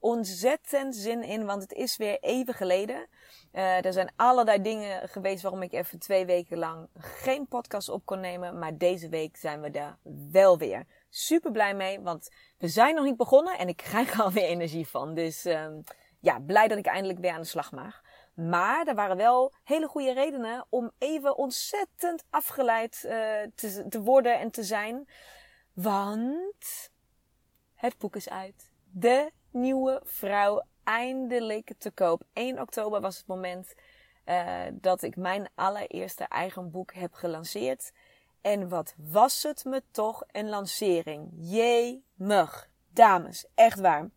Ontzettend zin in, want het is weer even geleden. Uh, er zijn allerlei dingen geweest waarom ik even twee weken lang geen podcast op kon nemen. Maar deze week zijn we daar wel weer. Super blij mee, want we zijn nog niet begonnen en ik krijg alweer energie van. Dus uh, ja, blij dat ik eindelijk weer aan de slag mag. Maar er waren wel hele goede redenen om even ontzettend afgeleid uh, te, te worden en te zijn. Want het boek is uit. De nieuwe vrouw eindelijk te koop. 1 oktober was het moment uh, dat ik mijn allereerste eigen boek heb gelanceerd. En wat was het me toch een lancering. Jemig. Dames, echt waar.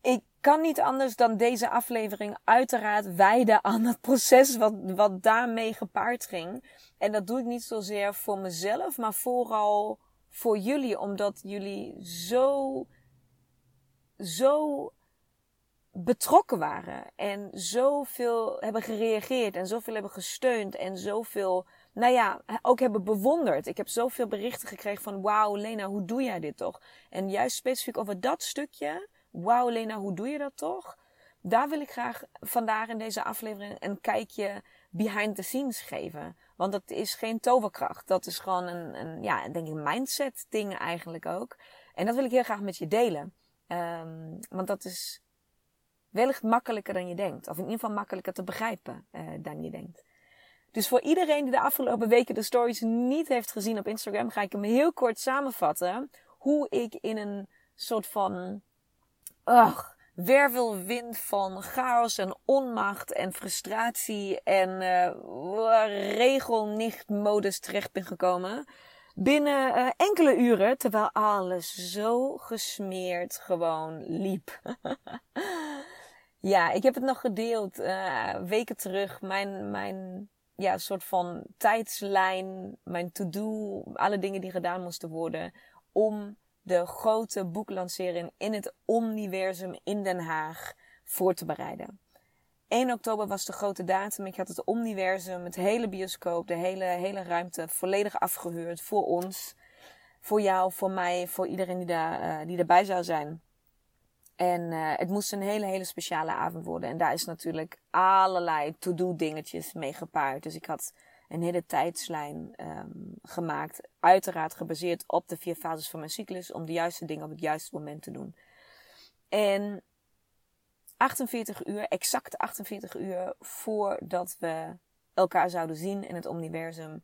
Ik kan niet anders dan deze aflevering uiteraard wijden aan het proces wat, wat daarmee gepaard ging. En dat doe ik niet zozeer voor mezelf, maar vooral voor jullie, omdat jullie zo, zo betrokken waren en zoveel hebben gereageerd en zoveel hebben gesteund en zoveel, nou ja, ook hebben bewonderd. Ik heb zoveel berichten gekregen van, wauw Lena, hoe doe jij dit toch? En juist specifiek over dat stukje, wauw Lena, hoe doe je dat toch? Daar wil ik graag vandaag in deze aflevering een kijkje behind the scenes geven. Want dat is geen toverkracht. Dat is gewoon een, een ja, denk ik, mindset ding eigenlijk ook. En dat wil ik heel graag met je delen. Um, want dat is wellicht makkelijker dan je denkt. Of in ieder geval makkelijker te begrijpen uh, dan je denkt. Dus voor iedereen die de afgelopen weken de stories niet heeft gezien op Instagram, ga ik hem heel kort samenvatten. Hoe ik in een soort van, ugh, wervelwind van chaos en onmacht en frustratie en uh, regelnicht-modus terecht ben gekomen. Binnen uh, enkele uren, terwijl alles zo gesmeerd gewoon liep. ja, ik heb het nog gedeeld uh, weken terug. Mijn, mijn ja, soort van tijdslijn, mijn to-do, alle dingen die gedaan moesten worden om de grote boeklancering in het universum in Den Haag voor te bereiden. 1 oktober was de grote datum. Ik had het universum, het hele bioscoop, de hele, hele ruimte volledig afgehuurd voor ons. Voor jou, voor mij, voor iedereen die, daar, uh, die erbij zou zijn. En uh, het moest een hele, hele speciale avond worden. En daar is natuurlijk allerlei to-do dingetjes mee gepaard. Dus ik had een hele tijdslijn um, gemaakt. Uiteraard gebaseerd op de vier fases van mijn cyclus. Om de juiste dingen op het juiste moment te doen. En 48 uur, exact 48 uur voordat we elkaar zouden zien in het universum,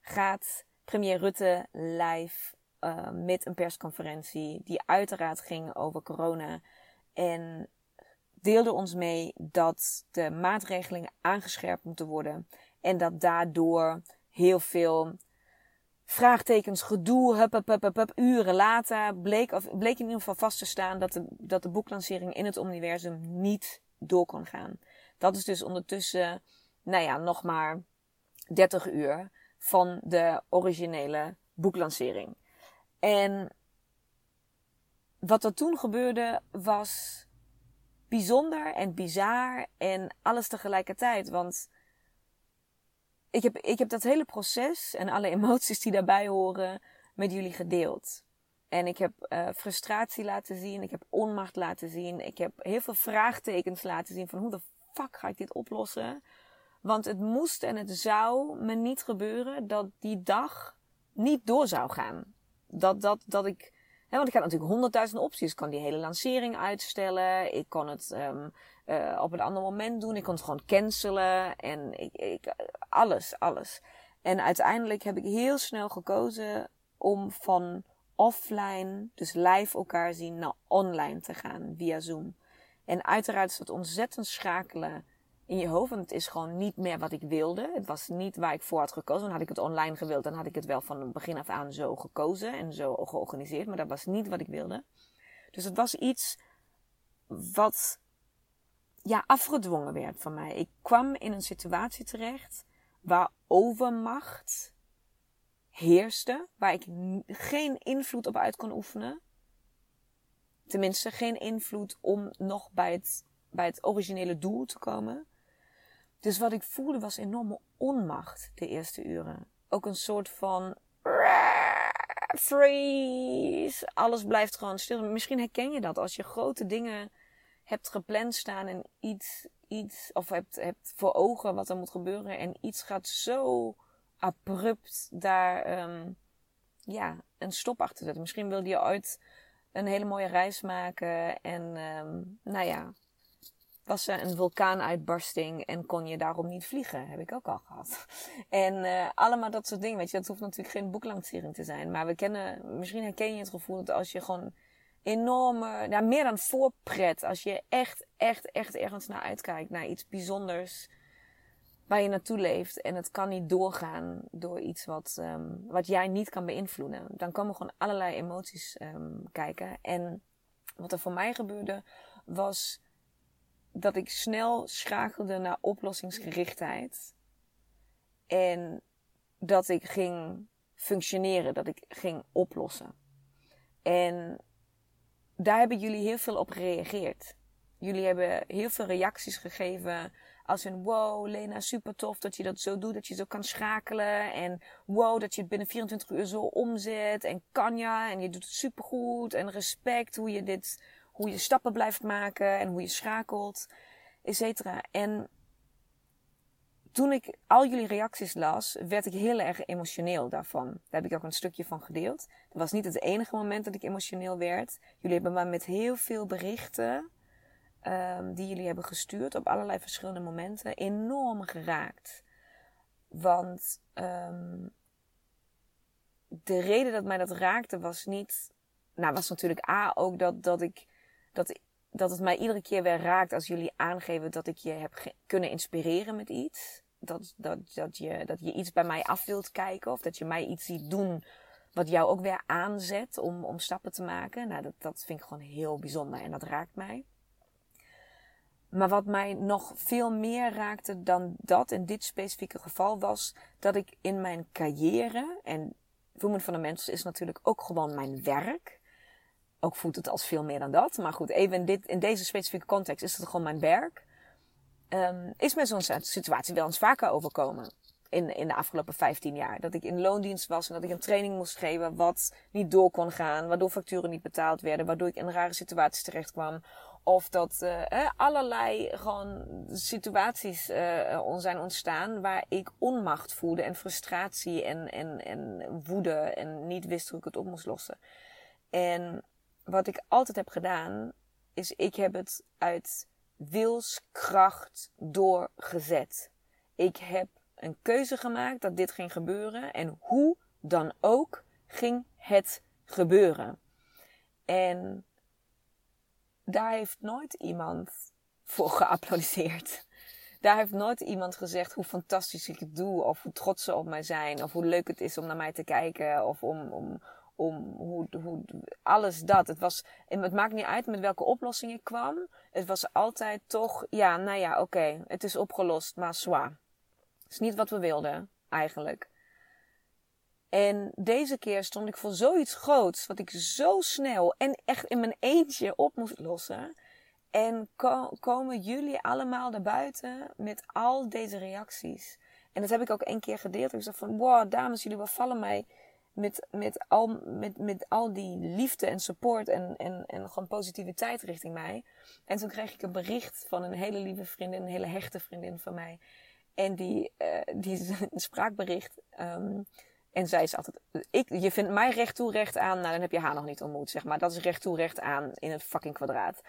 gaat premier Rutte live uh, met een persconferentie die uiteraard ging over corona. En deelde ons mee dat de maatregelingen aangescherpt moeten worden. En dat daardoor heel veel vraagtekens, gedoe, hup, hup, hup, uren later bleek, of bleek in ieder geval vast te staan dat de, dat de boeklancering in het universum niet door kon gaan. Dat is dus ondertussen, nou ja, nog maar 30 uur van de originele boeklancering. En wat er toen gebeurde was bijzonder en bizar en alles tegelijkertijd. Want ik heb, ik heb dat hele proces en alle emoties die daarbij horen met jullie gedeeld. En ik heb uh, frustratie laten zien, ik heb onmacht laten zien, ik heb heel veel vraagtekens laten zien van hoe de fuck ga ik dit oplossen? Want het moest en het zou me niet gebeuren dat die dag niet door zou gaan. Dat, dat, dat ik want ik had natuurlijk honderdduizend opties. Ik kon die hele lancering uitstellen. Ik kon het um, uh, op een ander moment doen. Ik kon het gewoon cancelen. En ik, ik, alles, alles. En uiteindelijk heb ik heel snel gekozen om van offline, dus live elkaar zien, naar online te gaan via Zoom. En uiteraard is dat ontzettend schakelen in je hoofd. Want het is gewoon niet meer wat ik wilde. Het was niet waar ik voor had gekozen. Dan had ik het online gewild. Dan had ik het wel van begin af aan zo gekozen en zo georganiseerd. Maar dat was niet wat ik wilde. Dus het was iets wat ja, afgedwongen werd van mij. Ik kwam in een situatie terecht waar overmacht heerste. Waar ik geen invloed op uit kon oefenen. Tenminste, geen invloed om nog bij het, bij het originele doel te komen. Dus wat ik voelde was enorme onmacht de eerste uren. Ook een soort van freeze. Alles blijft gewoon stil. Misschien herken je dat als je grote dingen hebt gepland staan en iets, iets of hebt, hebt voor ogen wat er moet gebeuren en iets gaat zo abrupt daar um, ja, een stop achter zetten. Misschien wilde je ooit een hele mooie reis maken en um, nou ja, was er een vulkaanuitbarsting en kon je daarom niet vliegen. Heb ik ook al gehad. En uh, allemaal dat soort dingen. Weet je, dat hoeft natuurlijk geen boeklancering te zijn. Maar we kennen, misschien herken je het gevoel dat als je gewoon enorme, ja, meer dan voorpret. Als je echt, echt, echt ergens naar uitkijkt. Naar iets bijzonders waar je naartoe leeft. En het kan niet doorgaan door iets wat, um, wat jij niet kan beïnvloeden. Dan komen gewoon allerlei emoties um, kijken. En wat er voor mij gebeurde was dat ik snel schakelde naar oplossingsgerichtheid. En dat ik ging functioneren, dat ik ging oplossen. En daar hebben jullie heel veel op gereageerd. Jullie hebben heel veel reacties gegeven. Als een wow, Lena, super tof dat je dat zo doet, dat je zo kan schakelen. En wow, dat je het binnen 24 uur zo omzet. En kan ja, en je doet het supergoed. En respect hoe je dit hoe je stappen blijft maken en hoe je schakelt, et cetera. En toen ik al jullie reacties las, werd ik heel erg emotioneel daarvan. Daar heb ik ook een stukje van gedeeld. Dat was niet het enige moment dat ik emotioneel werd. Jullie hebben me met heel veel berichten um, die jullie hebben gestuurd op allerlei verschillende momenten enorm geraakt. Want um, de reden dat mij dat raakte was niet. Nou, was natuurlijk A ook dat, dat ik dat, dat het mij iedere keer weer raakt als jullie aangeven dat ik je heb kunnen inspireren met iets. Dat, dat, dat, je, dat je iets bij mij af wilt kijken of dat je mij iets ziet doen wat jou ook weer aanzet om, om stappen te maken. Nou, dat, dat vind ik gewoon heel bijzonder en dat raakt mij. Maar wat mij nog veel meer raakte dan dat in dit specifieke geval was dat ik in mijn carrière, en Women van de Mensen is natuurlijk ook gewoon mijn werk ook voelt het als veel meer dan dat. Maar goed, even in, dit, in deze specifieke context is het gewoon mijn werk. Um, is me zo'n situatie wel eens vaker overkomen. In, in de afgelopen 15 jaar. Dat ik in loondienst was en dat ik een training moest geven wat niet door kon gaan. Waardoor facturen niet betaald werden. Waardoor ik in rare situaties terecht kwam. Of dat uh, allerlei gewoon situaties uh, zijn ontstaan waar ik onmacht voelde en frustratie en, en, en woede en niet wist hoe ik het op moest lossen. En wat ik altijd heb gedaan, is ik heb het uit wilskracht doorgezet. Ik heb een keuze gemaakt dat dit ging gebeuren en hoe dan ook ging het gebeuren. En daar heeft nooit iemand voor geapplaudiseerd. Daar heeft nooit iemand gezegd hoe fantastisch ik het doe, of hoe trots ze op mij zijn, of hoe leuk het is om naar mij te kijken, of om, om, om hoe, hoe, alles dat. Het, was, het maakt niet uit met welke oplossing ik kwam. Het was altijd toch, ja, nou ja, oké, het is opgelost, maar zwaar. Het is niet wat we wilden, eigenlijk. En deze keer stond ik voor zoiets groots, wat ik zo snel en echt in mijn eentje op moest lossen. En komen jullie allemaal naar buiten met al deze reacties. En dat heb ik ook één keer gedeeld. Ik zei van, wow, dames, jullie bevallen mij met, met, al, met, met al die liefde en support en, en, en gewoon positiviteit richting mij. En toen kreeg ik een bericht van een hele lieve vriendin, een hele hechte vriendin van mij. En die, uh, die een spraakbericht um, En zij is altijd, ik, je vindt mij recht toe, recht aan. Nou, dan heb je haar nog niet ontmoet, zeg maar. Dat is recht toe, recht aan in het fucking kwadraat.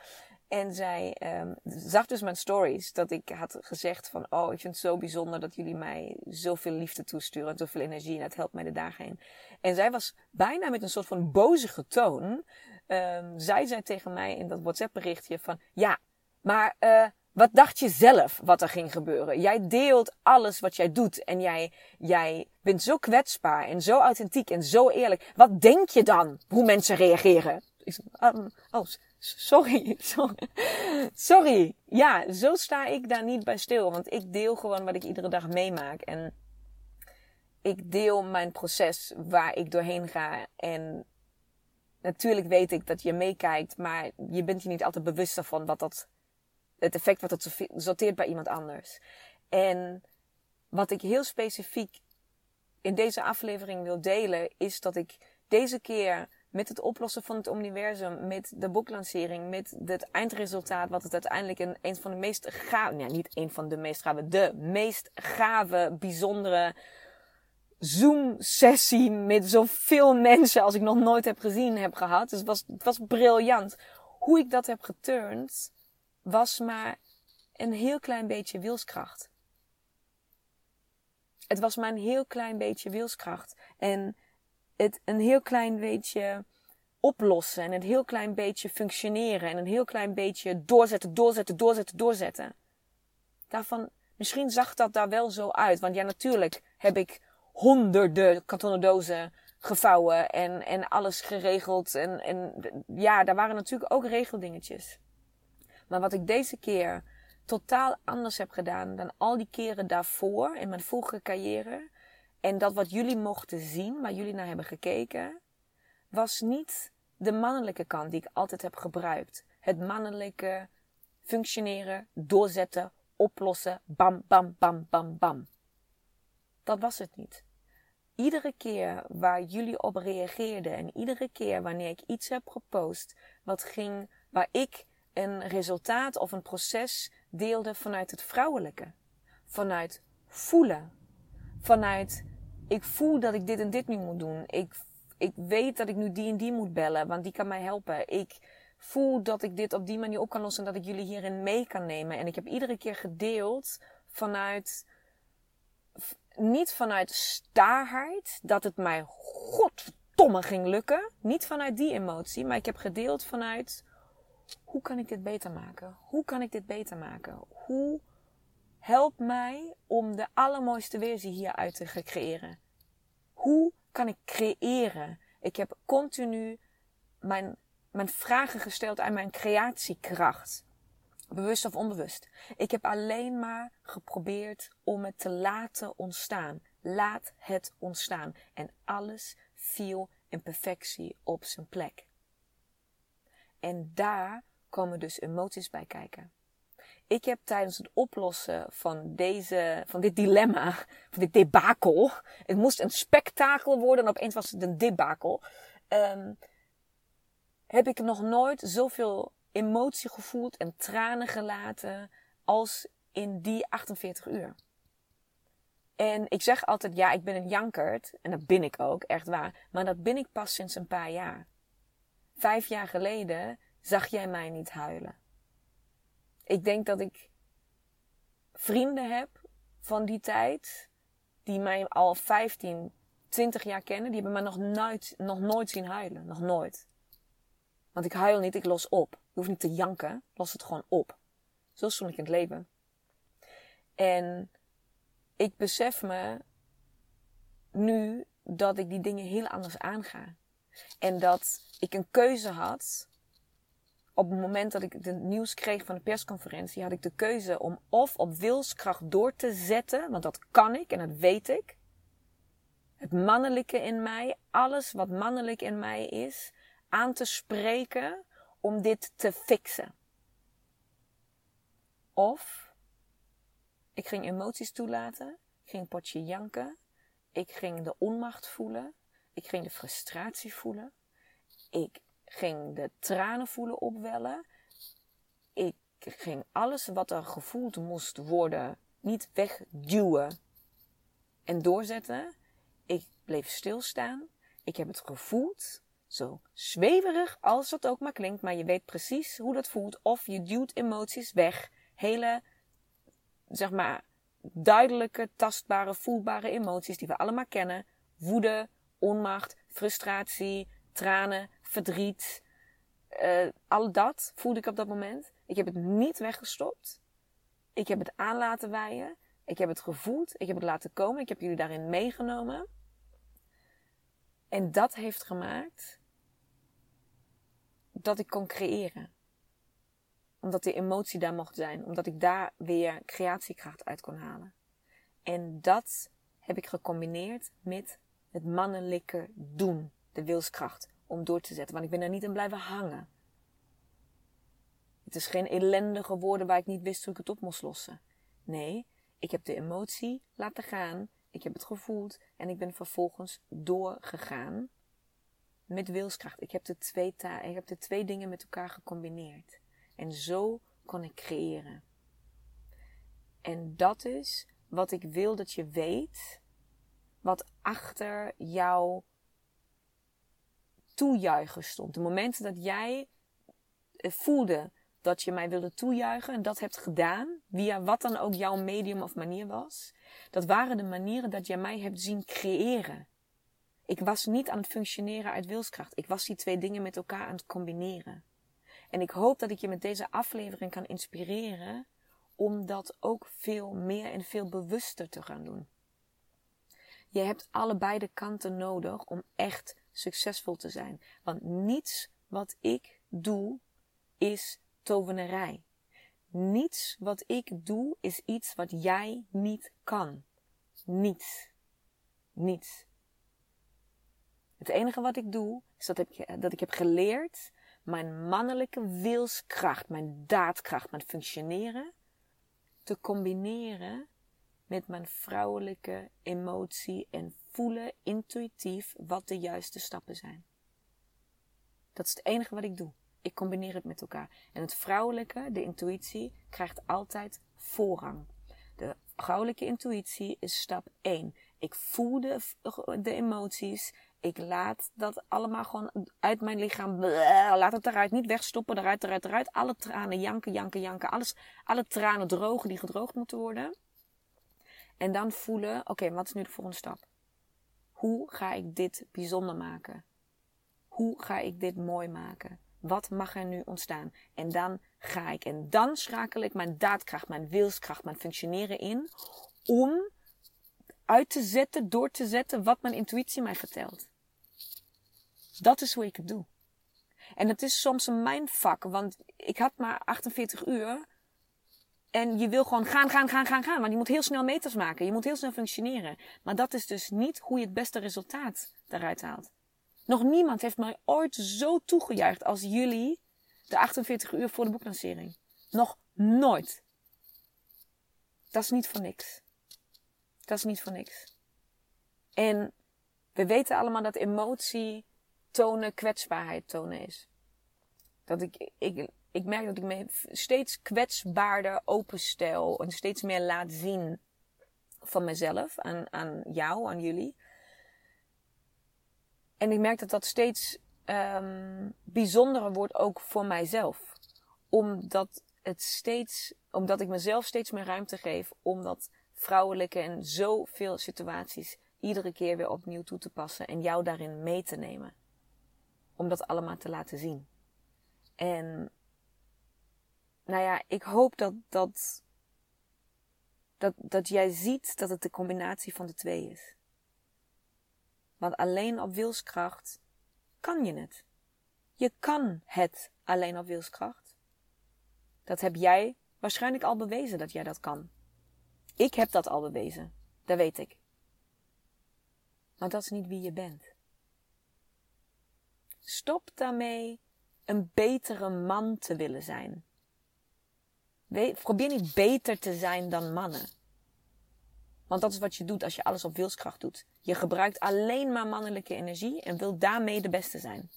En zij um, zag dus mijn stories. Dat ik had gezegd van, oh, ik vind het zo bijzonder dat jullie mij zoveel liefde toesturen. En zoveel energie. En dat helpt mij de dagen heen. En zij was bijna met een soort van bozige toon. Um, zij zei tegen mij in dat WhatsApp berichtje van, ja, maar uh, wat dacht je zelf wat er ging gebeuren? Jij deelt alles wat jij doet en jij, jij bent zo kwetsbaar en zo authentiek en zo eerlijk. Wat denk je dan hoe mensen reageren? Um, oh, sorry, sorry. Ja, zo sta ik daar niet bij stil. Want ik deel gewoon wat ik iedere dag meemaak. En ik deel mijn proces waar ik doorheen ga. En natuurlijk weet ik dat je meekijkt, maar je bent je niet altijd bewust van wat dat het effect wat het sorteert bij iemand anders. En wat ik heel specifiek in deze aflevering wil delen, is dat ik deze keer met het oplossen van het universum, met de boeklancering, met het eindresultaat, wat het uiteindelijk een, een van de meest gave, ja, niet een van de meest gave, de meest gave, bijzondere Zoom-sessie met zoveel mensen als ik nog nooit heb gezien heb gehad. Dus het was, het was briljant. Hoe ik dat heb geturnd, was maar een heel klein beetje wilskracht. Het was maar een heel klein beetje wilskracht. En het een heel klein beetje oplossen. En een heel klein beetje functioneren. En een heel klein beetje doorzetten, doorzetten, doorzetten, doorzetten. Daarvan, misschien zag dat daar wel zo uit. Want ja, natuurlijk heb ik honderden kartonnen dozen gevouwen en, en alles geregeld. En, en ja, daar waren natuurlijk ook regeldingetjes. Maar wat ik deze keer totaal anders heb gedaan dan al die keren daarvoor in mijn vorige carrière. En dat wat jullie mochten zien, waar jullie naar hebben gekeken, was niet de mannelijke kant die ik altijd heb gebruikt. Het mannelijke functioneren, doorzetten, oplossen, bam, bam, bam, bam, bam. Dat was het niet. Iedere keer waar jullie op reageerden en iedere keer wanneer ik iets heb gepost wat ging, waar ik een resultaat of een proces deelde vanuit het vrouwelijke. Vanuit voelen. Vanuit ik voel dat ik dit en dit nu moet doen. Ik, ik weet dat ik nu die en die moet bellen, want die kan mij helpen. Ik voel dat ik dit op die manier op kan lossen en dat ik jullie hierin mee kan nemen. En ik heb iedere keer gedeeld vanuit, niet vanuit staarheid, dat het mij godverdomme ging lukken. Niet vanuit die emotie, maar ik heb gedeeld vanuit hoe kan ik dit beter maken? Hoe kan ik dit beter maken? Hoe help mij om de allermooiste versie hieruit te creëren? Hoe kan ik creëren? Ik heb continu mijn, mijn vragen gesteld aan mijn creatiekracht. Bewust of onbewust. Ik heb alleen maar geprobeerd om het te laten ontstaan. Laat het ontstaan. En alles viel in perfectie op zijn plek. En daar komen dus emoties bij kijken. Ik heb tijdens het oplossen van, deze, van dit dilemma, van dit debakel. Het moest een spektakel worden en opeens was het een debakel. Um, heb ik nog nooit zoveel emotie gevoeld en tranen gelaten als in die 48 uur. En ik zeg altijd, ja, ik ben een jankert. En dat ben ik ook, echt waar. Maar dat ben ik pas sinds een paar jaar. Vijf jaar geleden zag jij mij niet huilen. Ik denk dat ik vrienden heb van die tijd, die mij al 15, 20 jaar kennen, die hebben mij nog nooit, nog nooit zien huilen. Nog nooit. Want ik huil niet, ik los op. Je hoeft niet te janken, los het gewoon op. Zo stond ik in het leven. En ik besef me nu dat ik die dingen heel anders aanga. En dat ik een keuze had op het moment dat ik het nieuws kreeg van de persconferentie, had ik de keuze om of op wilskracht door te zetten, want dat kan ik en dat weet ik. Het mannelijke in mij, alles wat mannelijk in mij is, aan te spreken om dit te fixen. Of ik ging emoties toelaten, ik ging potje janken, ik ging de onmacht voelen, ik ging de frustratie voelen, ik ging de tranen voelen opwellen. Ik ging alles wat er gevoeld moest worden niet wegduwen en doorzetten. Ik bleef stilstaan. Ik heb het gevoeld. Zo zweverig als dat ook maar klinkt, maar je weet precies hoe dat voelt. Of je duwt emoties weg. Hele, zeg maar, duidelijke, tastbare, voelbare emoties die we allemaal kennen. Woede, onmacht, frustratie, tranen, verdriet. Uh, al dat voelde ik op dat moment. Ik heb het niet weggestopt. Ik heb het aan laten waaien. Ik heb het gevoeld. Ik heb het laten komen. Ik heb jullie daarin meegenomen. En dat heeft gemaakt dat ik kon creëren. Omdat de emotie daar mocht zijn. Omdat ik daar weer creatiekracht uit kon halen. En dat heb ik gecombineerd met het mannelijke doen. De wilskracht om door te zetten. Want ik ben er niet in blijven hangen. Het is geen ellendige woorden waar ik niet wist hoe ik het op moest lossen. Nee, ik heb de emotie laten gaan. Ik heb het gevoeld. En ik ben vervolgens doorgegaan met wilskracht. Ik heb de twee, ta ik heb de twee dingen met elkaar gecombineerd. En zo kon ik creëren. En dat is wat ik wil dat je weet. Wat achter jouw toejuichen stond. De momenten dat jij eh, voelde dat je mij wilde toejuichen en dat hebt gedaan, via wat dan ook jouw medium of manier was, dat waren de manieren dat jij mij hebt zien creëren. Ik was niet aan het functioneren uit wilskracht. Ik was die twee dingen met elkaar aan het combineren. En ik hoop dat ik je met deze aflevering kan inspireren om dat ook veel meer en veel bewuster te gaan doen. Je hebt allebei de kanten nodig om echt succesvol te zijn. Want niets wat ik doe is tovenarij. Niets wat ik doe is iets wat jij niet kan. Niets. Niets. Het enige wat ik doe, is dat ik, dat ik heb geleerd mijn mannelijke wilskracht, mijn daadkracht, mijn functioneren te combineren met mijn vrouwelijke emotie en voelen intuïtief wat de juiste stappen zijn. Dat is het enige wat ik doe. Ik combineer het met elkaar. En het vrouwelijke, de intuïtie, krijgt altijd voorrang. De vrouwelijke intuïtie is stap 1. Ik voel de, de emoties. Ik laat dat allemaal gewoon uit mijn lichaam. laat het eruit. Niet wegstoppen. Eruit, eruit, eruit. Alle tranen janken, janken, janken. Alles, alle tranen drogen die gedroogd moeten worden. En dan voelen, oké, wat is nu de volgende stap? Hoe ga ik dit bijzonder maken? Hoe ga ik dit mooi maken? Wat mag er nu ontstaan? En dan ga ik. En dan schakel ik mijn daadkracht, mijn wilskracht, mijn functioneren in. Om uit te zetten, door te zetten wat mijn intuïtie mij vertelt. Dat is hoe ik het doe. En het is soms een mindfuck, want ik had maar 48 uur. En je wil gewoon gaan, gaan, gaan, gaan, gaan. Want je moet heel snel meters maken. Je moet heel snel functioneren. Maar dat is dus niet hoe je het beste resultaat daaruit haalt. Nog niemand heeft mij ooit zo toegejuicht als jullie de 48 uur voor de boeklancering. Nog nooit. Dat is niet voor niks. Dat is niet voor niks. En we weten allemaal dat emotie tonen kwetsbaarheid tonen is. Dat ik, ik, ik merk dat ik me steeds kwetsbaarder openstel en steeds meer laat zien van mezelf aan, aan jou, aan jullie. En ik merk dat dat steeds um, bijzonderer wordt ook voor mijzelf. Omdat het steeds, omdat ik mezelf steeds meer ruimte geef om dat vrouwelijke en zoveel situaties iedere keer weer opnieuw toe te passen en jou daarin mee te nemen. Om dat allemaal te laten zien. En nou ja, ik hoop dat, dat, dat, dat jij ziet dat het de combinatie van de twee is. Want alleen op wilskracht kan je het. Je kan het alleen op wilskracht. Dat heb jij waarschijnlijk al bewezen dat jij dat kan. Ik heb dat al bewezen. Dat weet ik. Maar dat is niet wie je bent. Stop daarmee een betere man te willen zijn. Probeer niet beter te zijn dan mannen. Want dat is wat je doet als je alles op wilskracht doet. Je gebruikt alleen maar mannelijke energie en wil daarmee de beste zijn.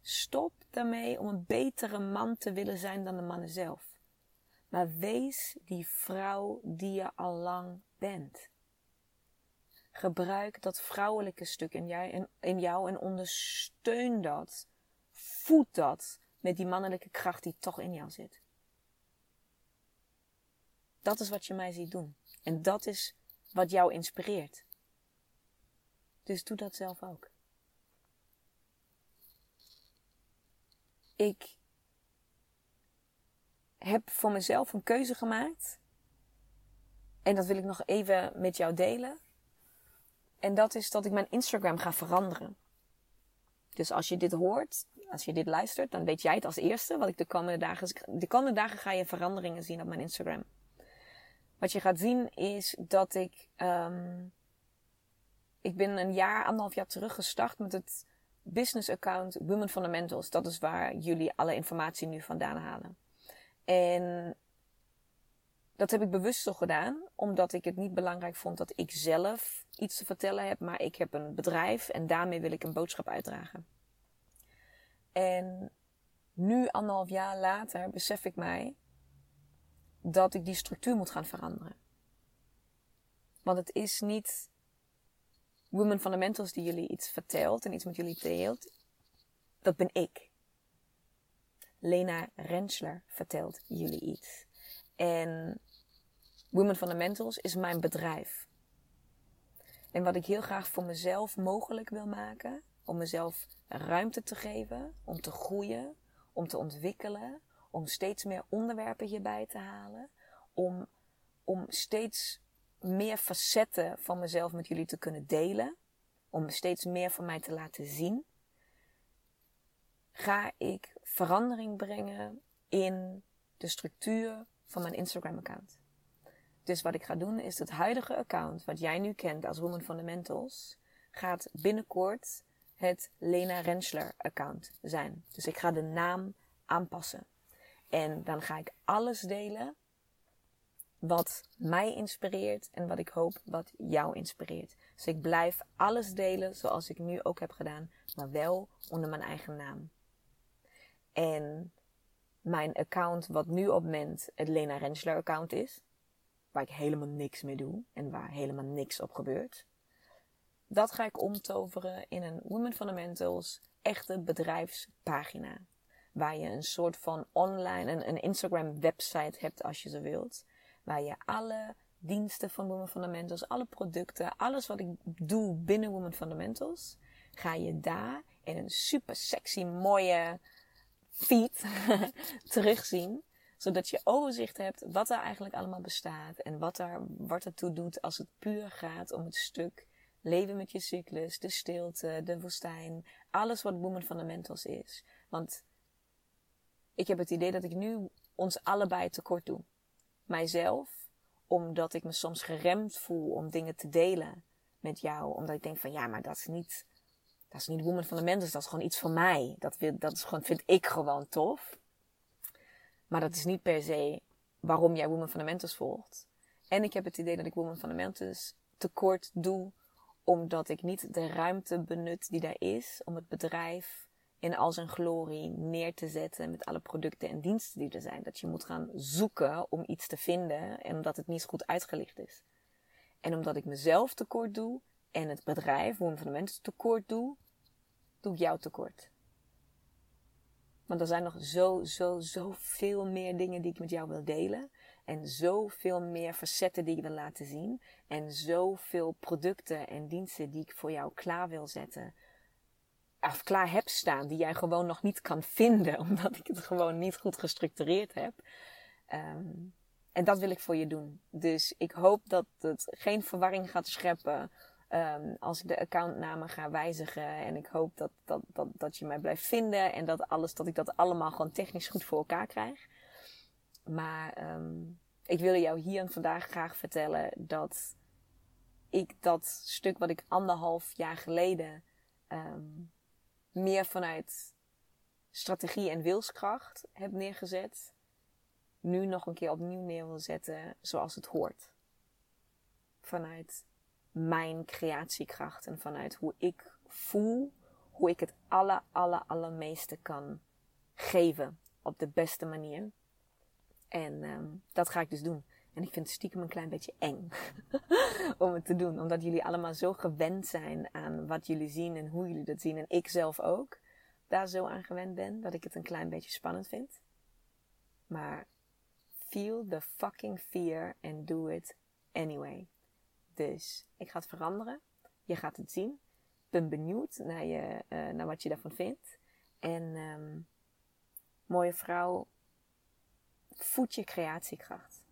Stop daarmee om een betere man te willen zijn dan de mannen zelf. Maar wees die vrouw die je al lang bent. Gebruik dat vrouwelijke stuk in jou en, in jou en ondersteun dat. Voed dat met die mannelijke kracht die toch in jou zit. Dat is wat je mij ziet doen. En dat is wat jou inspireert. Dus doe dat zelf ook. Ik heb voor mezelf een keuze gemaakt. En dat wil ik nog even met jou delen. En dat is dat ik mijn Instagram ga veranderen. Dus als je dit hoort, als je dit luistert, dan weet jij het als eerste. Wat ik de komende dagen. De komende dagen ga je veranderingen zien op mijn Instagram. Wat je gaat zien is dat ik. Um, ik ben een jaar, anderhalf jaar terug gestart met het business account Women Fundamentals. Dat is waar jullie alle informatie nu vandaan halen. En dat heb ik bewust zo gedaan, omdat ik het niet belangrijk vond dat ik zelf iets te vertellen heb, maar ik heb een bedrijf en daarmee wil ik een boodschap uitdragen. En nu, anderhalf jaar later, besef ik mij dat ik die structuur moet gaan veranderen. Want het is niet Women Fundamentals die jullie iets vertelt en iets met jullie deelt. Dat ben ik. Lena Rensler vertelt jullie iets. En Women Fundamentals is mijn bedrijf. En wat ik heel graag voor mezelf mogelijk wil maken, om mezelf ruimte te geven, om te groeien, om te ontwikkelen, om steeds meer onderwerpen hierbij te halen, om, om steeds meer facetten van mezelf met jullie te kunnen delen, om steeds meer van mij te laten zien, ga ik verandering brengen in de structuur van mijn Instagram-account. Dus wat ik ga doen is het huidige account, wat jij nu kent als Woman Fundamentals, gaat binnenkort het Lena Rensler account zijn. Dus ik ga de naam aanpassen. En dan ga ik alles delen wat mij inspireert en wat ik hoop wat jou inspireert. Dus ik blijf alles delen zoals ik nu ook heb gedaan, maar wel onder mijn eigen naam. En mijn account, wat nu op moment het Lena Rensler account is, waar ik helemaal niks mee doe en waar helemaal niks op gebeurt, dat ga ik omtoveren in een Women Fundamentals echte bedrijfspagina. Waar je een soort van online, een, een Instagram website hebt als je zo wilt. Waar je alle diensten van Women Fundamentals, alle producten, alles wat ik doe binnen Women Fundamentals, ga je daar in een super sexy mooie feed terugzien. Zodat je overzicht hebt wat er eigenlijk allemaal bestaat. En wat, er, wat ertoe doet als het puur gaat om het stuk leven met je cyclus, de stilte, de woestijn. Alles wat Women Fundamentals is. Want ik heb het idee dat ik nu ons allebei tekort doe. Mijzelf, omdat ik me soms geremd voel om dingen te delen met jou. Omdat ik denk van ja, maar dat is niet dat is niet Woman Fundamentals, dat is gewoon iets van mij. Dat, dat is gewoon, vind ik gewoon tof. Maar dat is niet per se waarom jij Woman Fundamentals volgt. En ik heb het idee dat ik Woman Fundamentals tekort doe, omdat ik niet de ruimte benut die daar is om het bedrijf in al zijn glorie neer te zetten met alle producten en diensten die er zijn. Dat je moet gaan zoeken om iets te vinden en omdat het niet goed uitgelicht is. En omdat ik mezelf tekort doe, en het bedrijf, Women Fundamentals, tekort doe, doe ik jou tekort. Want er zijn nog zo, zo, zo veel meer dingen die ik met jou wil delen. En zoveel meer facetten die ik wil laten zien. En zoveel producten en diensten die ik voor jou klaar wil zetten. Of klaar heb staan, die jij gewoon nog niet kan vinden, omdat ik het gewoon niet goed gestructureerd heb. Um, en dat wil ik voor je doen. Dus ik hoop dat het geen verwarring gaat scheppen Um, als ik de accountnamen ga wijzigen. En ik hoop dat, dat, dat, dat je mij blijft vinden. En dat, alles, dat ik dat allemaal gewoon technisch goed voor elkaar krijg. Maar um, ik wil jou hier vandaag graag vertellen dat ik dat stuk wat ik anderhalf jaar geleden um, meer vanuit strategie en wilskracht heb neergezet, nu nog een keer opnieuw neer wil zetten zoals het hoort. Vanuit mijn creatiekracht en vanuit hoe ik voel, hoe ik het aller, aller, allermeeste kan geven op de beste manier. En um, dat ga ik dus doen. En ik vind het stiekem een klein beetje eng om het te doen. Omdat jullie allemaal zo gewend zijn aan wat jullie zien en hoe jullie dat zien. En ik zelf ook daar zo aan gewend ben dat ik het een klein beetje spannend vind. Maar feel the fucking fear and do it anyway. Dus ik ga het veranderen. Je gaat het zien. Ik ben benieuwd naar, je, uh, naar wat je daarvan vindt. En um, mooie vrouw, voed je creatiekracht.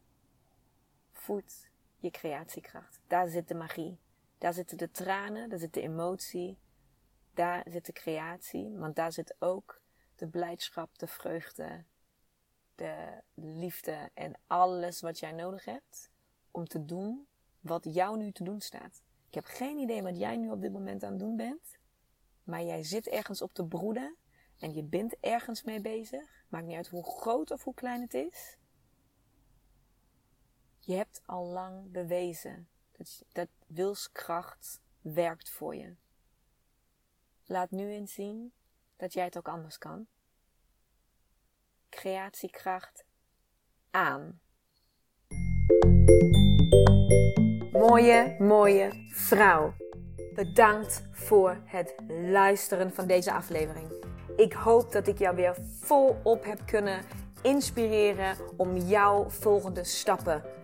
Voed je creatiekracht. Daar zit de magie. Daar zitten de tranen, daar zit de emotie. Daar zit de creatie, want daar zit ook de blijdschap, de vreugde, de liefde en alles wat jij nodig hebt om te doen wat jou nu te doen staat. Ik heb geen idee wat jij nu op dit moment aan het doen bent, maar jij zit ergens op te broeden en je bent ergens mee bezig. Maakt niet uit hoe groot of hoe klein het is. Je hebt al lang bewezen dat, dat wilskracht werkt voor je. Laat nu eens zien dat jij het ook anders kan. Creatiekracht aan. Mooie, mooie vrouw. Bedankt voor het luisteren van deze aflevering. Ik hoop dat ik jou weer volop heb kunnen inspireren om jouw volgende stappen